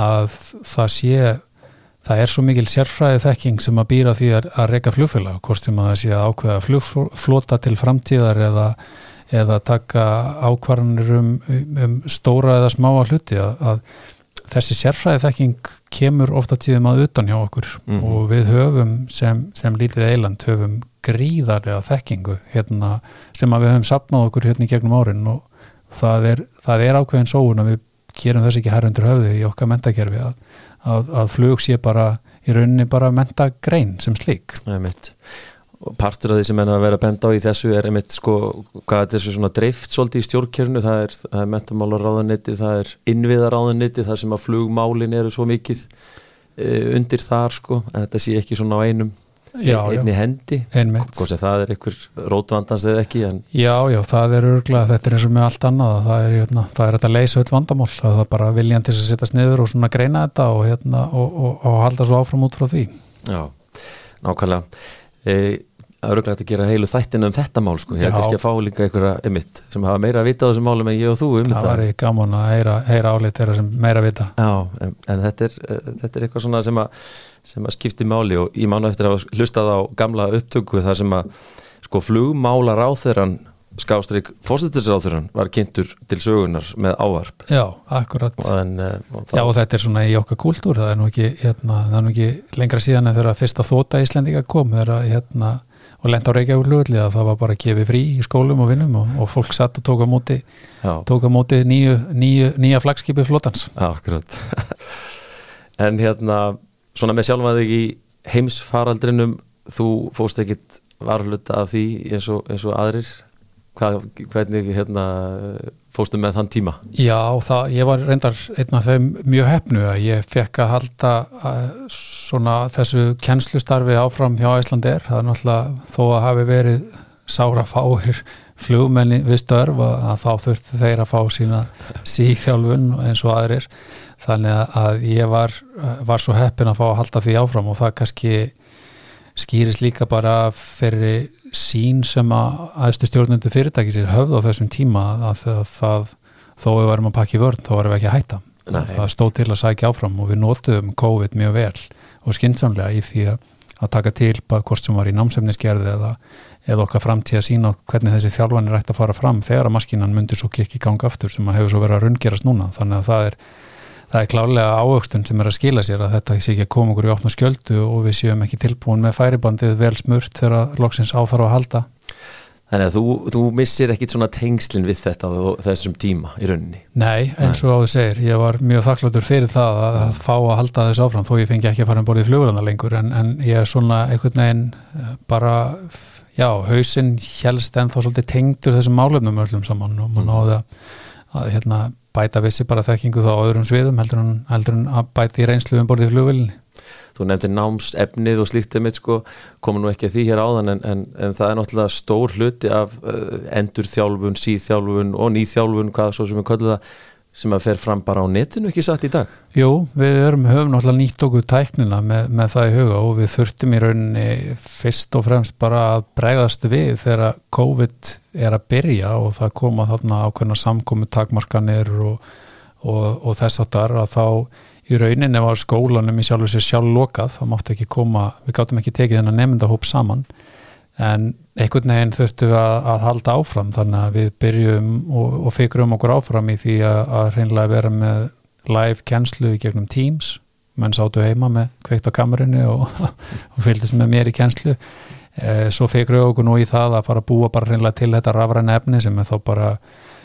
Að það sé það er svo mikil sérfræði þekking sem að býra því að, að reyka flugfélag hvort sem að það sé að ákveða flugflota til framtíðar eða, eða taka ákvarðanir um, um stóra eða smáa hluti. Að, að þessi sérfræði þekking kemur ofta tíðum að utan hjá okkur. Mm og við höfum sem, sem lítið eiland höfum gríðarlega þekkingu hérna, sem að við höfum sapnað okkur hérna í gegnum árin. Og það er, það er ákveðin sóun að við gerum þess ekki herrundur höfðu í okkar mentakerfi að að, að flug sé bara í rauninni bara menta grein sem slík. Og partur af því sem er að vera benda á í þessu er einmitt sko hvað er þessu svona dreift svolítið í stjórnkjörnu það er, er mentamálaráðanetti, það er innviðaráðanetti þar sem að flugmálin eru svo mikið e, undir þar sko. En þetta sé ekki svona á einum já, einni já. hendi hvort sem það er einhver rótvandans eða ekki en... Já, já, það er örgla þetta er eins og með allt annað. Það er, hérna, það er þetta leysa öll vandamál. Það er bara viljan til að setjast niður og svona greina þetta og, hérna, og, og, og halda svo áfram út frá því. Já, nákvæmlega. E, örgla þetta að gera heilu þættinu um þetta mál sko, ég er kannski að fá líka einhverja emitt sem hafa meira að vita á þessum málum en ég og þú um það var í gaman að heyra, heyra álit þeirra sem meira að vita. Já, en, en þetta, er, þetta er eitthvað svona sem að sem að skipti máli og ég mánu eftir að hlustað á gamla upptöku þar sem að sko flugmála ráþeirann skástrík fórstættisráþurann var kynntur til sögunar með ávarp. Já, akkurat. En, uh, og Já og þetta er svona í okkar kúltúr það er nú ekki, hérna, það er nú ekki lengra síðan en þegar fyrsta þóta Íslendinga kom þegar hérna og lenda á Reykjavík hlugli að það var bara að gefa frí í skólum og vinnum og, og fólk satt og tók á móti Já. tók á móti nýju, nýju, nýja flagskipi flotans. Akkurat. En hérna svona með sjálf að þig í heimsfaraldrinum þú fóst ekkit varluta af því eins og, eins og aðrir Hvað, hvernig hérna, fóstu með þann tíma? Já, það, ég var reyndar einn af þeim mjög hefnu að ég fekk að halda að, svona þessu kennslustarfi áfram hjá Íslandir, það er náttúrulega þó að hafi verið sára fáir flugmenni við störf að þá þurftu þeir að fá sína síþjálfun eins og aðrir þannig að ég var, var svo heppin að fá að halda því áfram og það kannski skýris líka bara fyrir sín sem að aðstu stjórnundu fyrirtæki sér höfð á þessum tíma að það, það þó við varum að pakka í vörn þá varum við ekki að hætta. Nei, það stóð til að sækja áfram og við nótuðum COVID mjög vel og skynnsamlega í því að, taka til bara hvort sem var í námsefnisgerði eða, eða okkar framtíð að sína hvernig þessi þjálfanir ætti að fara fram þegar að maskinan myndir svo ekki ganga aftur sem að hefur svo verið að rundgerast núna. Þannig að það er það er klálega ávöxtun sem er að skila sér að þetta sé ekki að koma okkur í opna skjöldu og við séum ekki tilbúin með færibandið vel smurt þegar loksins áþarf að halda Þannig að þú, þú missir ekkit svona tengslinn við þetta á þessum tíma í rauninni. Nei, eins og áður segir, ég var mjög þakkláttur fyrir það að, að fá að halda þessu áfram þó ég fengi ekki að fara um borðið flugurana lengur en, en ég er svona einhvern veginn eh, bara, já, hausinn helst en þá svolítið tengdur þessum málefnum öllum saman og mann áði að, að hérna, bæta vissi bara þekkingu þá á öðrum sviðum heldur en, heldur en að bæta í reynslu um borðið flugurlinni þú nefndir námsefnið og slíkt um sko, komum nú ekki að því hér áðan en, en, en það er náttúrulega stór hluti af uh, endurþjálfun, síðþjálfun og nýþjálfun, hvað svo sem við kallum það sem að fer fram bara á netinu ekki satt í dag? Jú, við erum, höfum náttúrulega nýtt okkur tæknina með, með það í huga og við þurftum í rauninni fyrst og fremst bara að bregðast við þegar COVID er að byrja og það koma þarna ákveðna samkomi takmarkanir og, og, og þess að þar að þá í rauninni var skólanum í sjálf og sér sjálf lokað, það mátti ekki koma við gáttum ekki tekið þennan nefndahóp saman en einhvern veginn þurftu að, að halda áfram þannig að við byrjum og, og fikurum okkur áfram í því að, að hreinlega vera með live kennslu gegnum Teams. Menn sáttu heima með kveikt á kamerunni og, og fylgist með mér í kennslu. E, svo fikurum okkur nú í það að fara að búa bara hreinlega til þetta rafræna efni sem er þá bara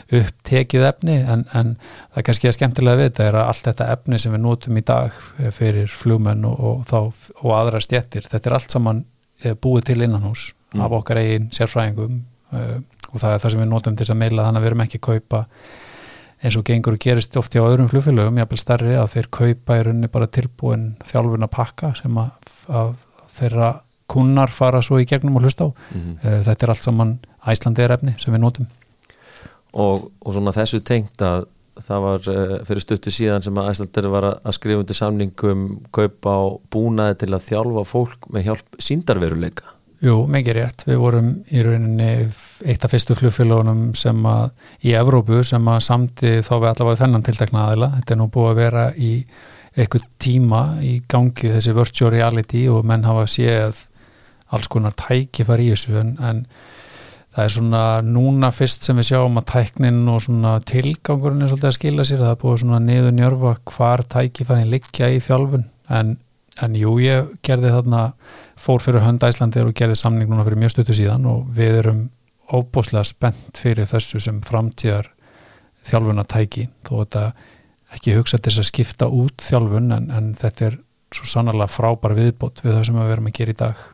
upptekið efni. En, en það er kannski að skemmtilega við þetta er að allt þetta efni sem við notum í dag fyrir flugmenn og, og, og aðra stjettir, þetta er allt saman eh, búið til innan hús mm. af okkar eigin sérfræðingum uh, og það er það sem við notum til þess að meila þannig að við erum ekki að kaupa eins og gengur og gerist ofti á öðrum flugfélögum, jápil starri að þeir kaupa í rauninni bara tilbúin þjálfuna pakka sem að, að þeirra kunnar fara svo í gegnum og hlusta á mm -hmm. uh, þetta er allt saman æslandeir efni sem við notum og, og svona þessu tengt að það var uh, fyrir stuttu síðan sem að Æslandir var að skrifa undir samningum kaupa á búnaði til að þjálfa fólk með hjálp síndarveruleika Jú, mikið rétt, við vorum í rauninni eitt af fyrstu flugfélagunum sem að í Evrópu sem að samti þá við allavega þennan tiltakna aðila. Þetta er nú búið að vera í eitthvað tíma í gangi þessi virtual reality og menn hafa séð alls konar tækifar í þessu en, en það er svona núna fyrst sem við sjáum að tæknin og svona tilgangurinn er svolítið að skila sér. Það er búið svona niður njörfa hvar tækifærin liggja í þjálfun. En, en jú ég gerði þarna fór fyrir hönd Æslandir og gerði samning núna fyrir mjög stötu síðan og við erum óbúslega spennt fyrir þessu sem framtíðar þjálfun að tæki þó þetta ekki hugsa til þess að skipta út þjálfun en, en þetta er svo sannarlega frábær viðbót við það sem við verum að gera í dag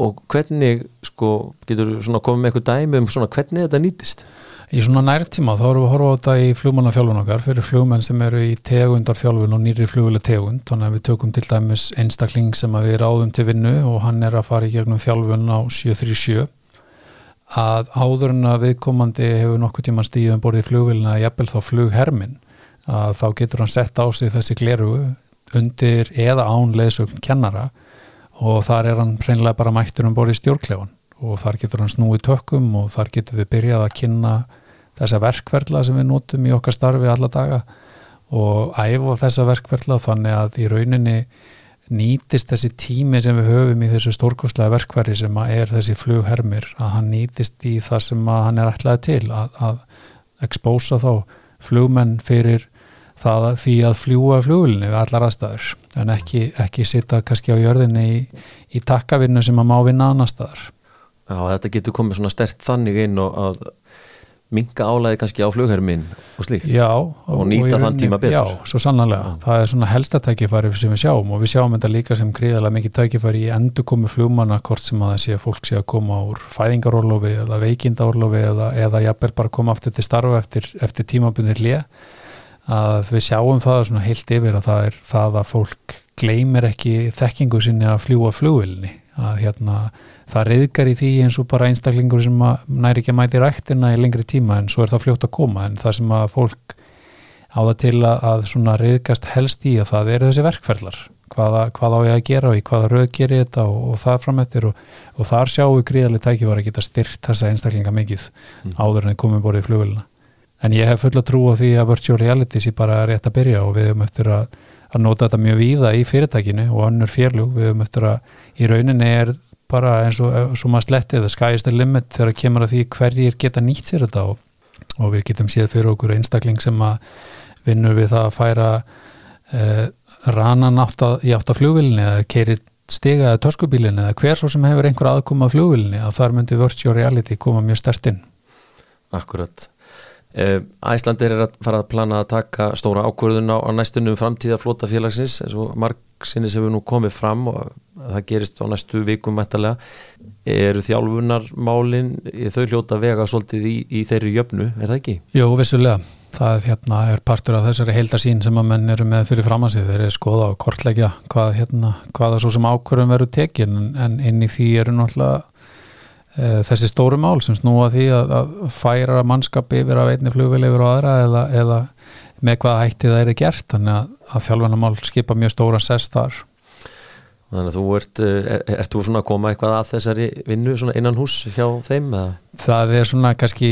og hvernig sko, getur svona komið með eitthvað dæmi um svona hvernig þetta nýtist? Í svona nærtíma þá erum við að horfa á þetta í flugmannafjálfun okkar fyrir flugmenn sem eru í tegundarfjálfun og nýri fluguleg tegund þannig að við tökum til dæmis einstakling sem við ráðum til vinnu og hann er að fara í gegnum þjálfun á 737 að áður en að viðkomandi hefur nokkuð tíma stíðum borðið flugvilina að jafnvel þá flughermin að þá getur hann sett á sig þessi gleru undir eða án leðsögn kennara og þar er hann hreinlega bara mættur um borði stjórnklefan. Og þar getur hann snúið tökum og þar getur við byrjað að kynna þessa verkverðla sem við notum í okkar starfi alla daga og æfa þessa verkverðla þannig að í rauninni nýtist þessi tími sem við höfum í þessu stórkostlega verkverði sem er þessi flughermir að hann nýtist í það sem hann er ætlaði til að, að expósa þá flugmenn fyrir það að því að fljúa fljóðilinu við allar aðstæður en ekki, ekki sitta kannski á jörðinni í, í takkavinnu sem að má vinna annar staðar. Já, þetta getur komið svona stert þannig inn og að minga álæði kannski á flughermin og slíkt já, og nýta og þann tíma betur. Já, svo sannlega, já. það er svona helsta tækifæri sem við sjáum og við sjáum þetta líka sem gríðarlega mikið tækifæri í endur komi flugmanna hvort sem að það sé að fólk sé að koma úr fæðingarorlofi eða veikindaorlofi eða, eða jafnvel bara koma aftur til starfa eftir, eftir tímabundir lið að við sjáum það svona heilt yfir að það er það að fólk gleymir ekki þekkingu sinni að fljúa flugvilni að hérna það reyðgar í því eins og bara einstaklingur sem næri ekki að mæti rættina í lengri tíma en svo er það fljótt að koma en það sem að fólk á það til að, að svona reyðgast helst í að það eru þessi verkferðlar hvaða, hvað á ég að gera og í hvaða röð gerir þetta og, og það framöttir og, og þar sjáum við gríðarlega tækifar að geta styrt þessa einstaklinga mikið mm. áður en þið komið borðið flugvilna en ég hef fulla trú á því að virtual reality sé bara rétt að byrja og við höfum eftir að, að nota þetta mjög víða í fyrirtækinu og annur fjarlug, við höfum eftir að í rauninni er bara eins og, og maður slettið, það skæðist að limit þegar kemur að því hverjir geta nýtt sér þetta og, og við getum séð fyrir okkur einstakling sem að vinnur við það að færa uh, ranan átt að, í átt að flugvilinni eða keirir stiga eða törskubílinni eða hver svo sem hefur einhver aðkoma að flugvilinni að þar myndi virtual reality koma mjög stertinn Akkurat Æslandir er að fara að plana að taka stóra ákvörðun á, á næstunum framtíða flota félagsins eins og margsinni sem við nú komið fram og það gerist á næstu vikum mættalega eru þjálfunarmálin þau hljóta vega svolítið í, í þeirri jöfnu, er það ekki? Jú, vissulega. Það hérna, er partur af þessari heildarsýn sem að menn eru með fyrir framansið, þeir eru skoða og kortleggja hvað, hérna, hvaða svo sem ákvörðum verður tekin en, inn í því eru náttúrulega þessi stóru mál sem snúa því að, að færa mannskap yfir af einni flugvel yfir á aðra eða, eða með hvaða hætti það er gert þannig að, að þjálfanamál skipa mjög stóran sest þar Þannig að þú ert, eh, er, ert þú svona að koma eitthvað að þessari vinnu svona innan hús hjá þeim? Eða? Það er svona kannski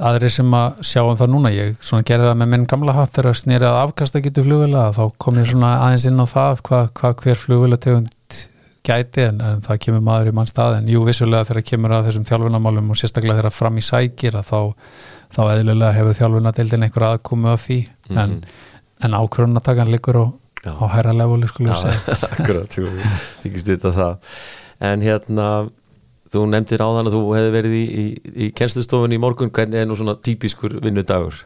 aðri sem að sjá um það núna. Ég svona gerði það með minn gamla hatt þegar að afkasta getur flugvila þá kom ég svona aðeins inn á það hvað hva hver flugvila tegund gæti en, en það kemur maður í mann stað en jú vissulega þegar kemur að þessum þjálfunamálum og sérstaklega þegar fram í sækir að þá, þá eðlulega hefur þjálfunadeildin einhver aðkomu á því mm -hmm. en, en ákvörunatakan og Já. á hæra leveli skulle ég segja Akkurat, þú þykist þetta það en hérna þú nefndir á þann að þú hefði verið í, í, í kennslustofunni í morgun, hvernig er nú svona típiskur vinnudagur?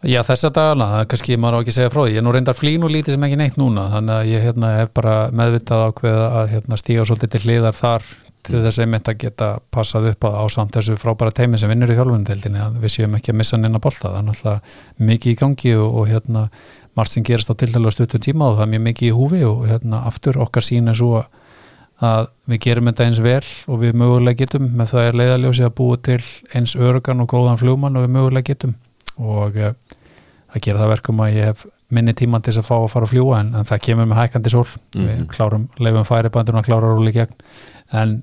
Já þessa dagana, það er kannski, maður á ekki að segja frá því. Ég nú reyndar flín og lítið sem ekki neitt núna þannig að ég hérna, hef bara meðvitað ákveð að hérna, stíga svolítið til hliðar þar til mm. þess að mitt að geta passað upp á samt þessu frábæra teimi sem vinnur í þjálfundeildinni að við séum ekki að missa neina bolta. Það er náttúrulega mikið í gangi og, og hérna margt sem gerast á tildalega stuttum tíma og það er mjög mikið í húfi og hérna aftur okkar sína svo að við gerum þetta eins vel og við mögulega getum. Með það er leiðaljósi að búa til eins örgan og góðan fljóman og við mögulega getum. Og uh, það gera það verkum að ég hef minni tíma til þess að fá að fara að fljúa en, en það kemur með hækandi sól mm -hmm. við mhm. klárum, leifum færibandurinn að klára róli gegn en,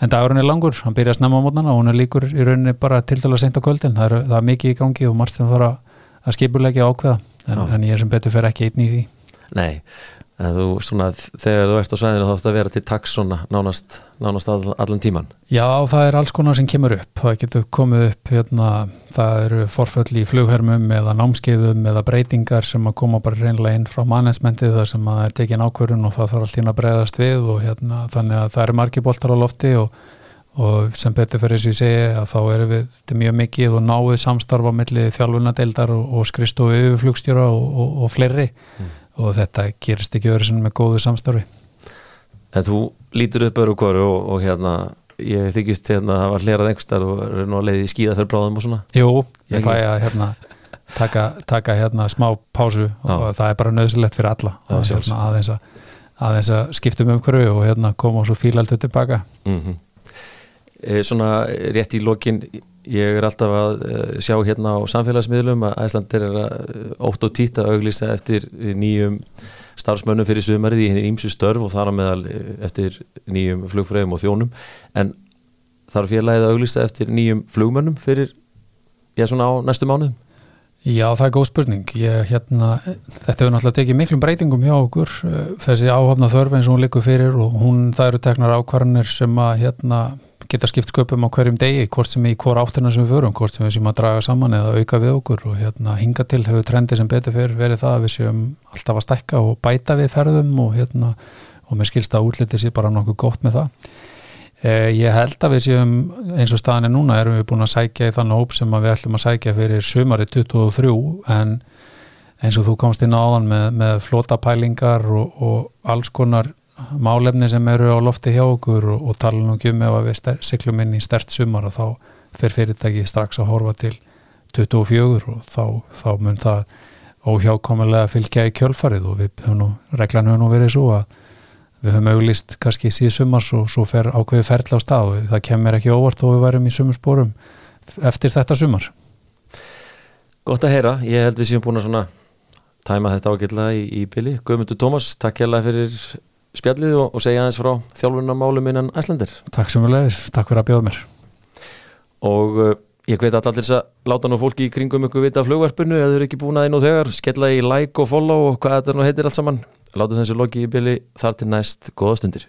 en dagurinn er langur hann byrja að snemma á mótnana og hún er líkur í rauninni bara til dala sent á kvöldin það er, það er mikið í gangi og margt sem þarf að skipulegja ákveða en, en ég er sem betur fyrir ekki einn í því Nei, þú svona þegar þú ert á svæðinu þá ætti að vera til taks svona nánast, nánast all, allan tíman Já, það er alls konar sem kemur upp. Það getur komið upp, hérna það eru forföll í flughermum eða námskeiðum eða breytingar sem að koma bara reynlega inn frá mannesmentið þar sem að það er tekin ákvörun og það þarf alltaf að breyðast við og hérna þannig að það eru margi boltar á lofti og og sem betur fyrir þess að ég segja að þá erum við þetta mjög mikið og náið samstarfa mellir þjálfunadeildar og, og yfirflugstjóra og, og, og fleiri. Mm. Og þetta gerist ekki öðru sem með góðu samstarfi. En þú lítur upp öru hverju og hérna ég þykist hérna að það var hlerað einhverstar og er nú að leiði í skíða fyrir bráðum og svona. Jú, ég fæ að hérna taka, taka hérna smá pásu Já. og það er bara nöðsulegt fyrir alla að, hérna, aðeins, að, aðeins að skiptum um hverju og hérna koma og svo fílaldu tilbaka mm -hmm. Eh, svona rétt í lokin ég er alltaf að eh, sjá hérna á samfélagsmiðlum að Æslandir er að eh, ótt og týtt að auglýsa eftir nýjum starfsmönnum fyrir sumarið í henni ímsu störf og þar að meðal eftir nýjum flugfræðum og þjónum en þarf félagið að auglýsa eftir nýjum flugmönnum fyrir, já svona á næstu mánuðum? Já, það er góð spurning. Ég, hérna, þetta hefur náttúrulega tekið miklum breytingum hjá okkur, þessi áhafna þörf eins og hún likur fyrir og hún, það eru teknar ákvarðanir sem að hérna geta skipt sköpum á hverjum degi, hvort sem í hvora áttina sem við förum, hvort sem við séum að draga saman eða auka við okkur og hérna hinga til hefur trendi sem betur fyrir verið það að við séum alltaf að stekka og bæta við ferðum og hérna og með skilsta útliti sé bara nokkuð gott með það. Eh, ég held að við séum eins og staðinni núna erum við búin að sækja í þann hóp sem við ætlum að sækja fyrir sömari 23 en eins og þú komst inn áðan með, með flótapælingar og, og alls konar málefni sem eru á lofti hjá okkur og, og tala nú ekki um ef við syklum inn í stert sumar og þá fer fyrirtæki strax að horfa til 24 og þá, þá mun það óhjákomulega fylgja í kjölfarið og við höfum nú, reglan höfum nú verið svo að við höfum auglist kannski síð sumars og svo fer ákveði ferðla á stað og það kemur ekki óvart og við værum í sumarsporum eftir þetta sumar. Gott að heyra, ég held við séum búin að svona tæma þetta ágætla í, í byli Guðmundur Tómas, takk hjá fyrir spjallið og, og segja aðeins frá þjálfunarmálum innan Æslandir. Takk sem við leiðis, takk fyrir að bjóða mér. Og uh, ég veit allir þess að láta nú fólki í kringum ykkur vita af flugverfinu eða þau eru ekki búin að einu og þegar, skella í like og follow og hvað þetta nú heitir allt saman. Láta þessu loki í bili þar til næst, góða stundir.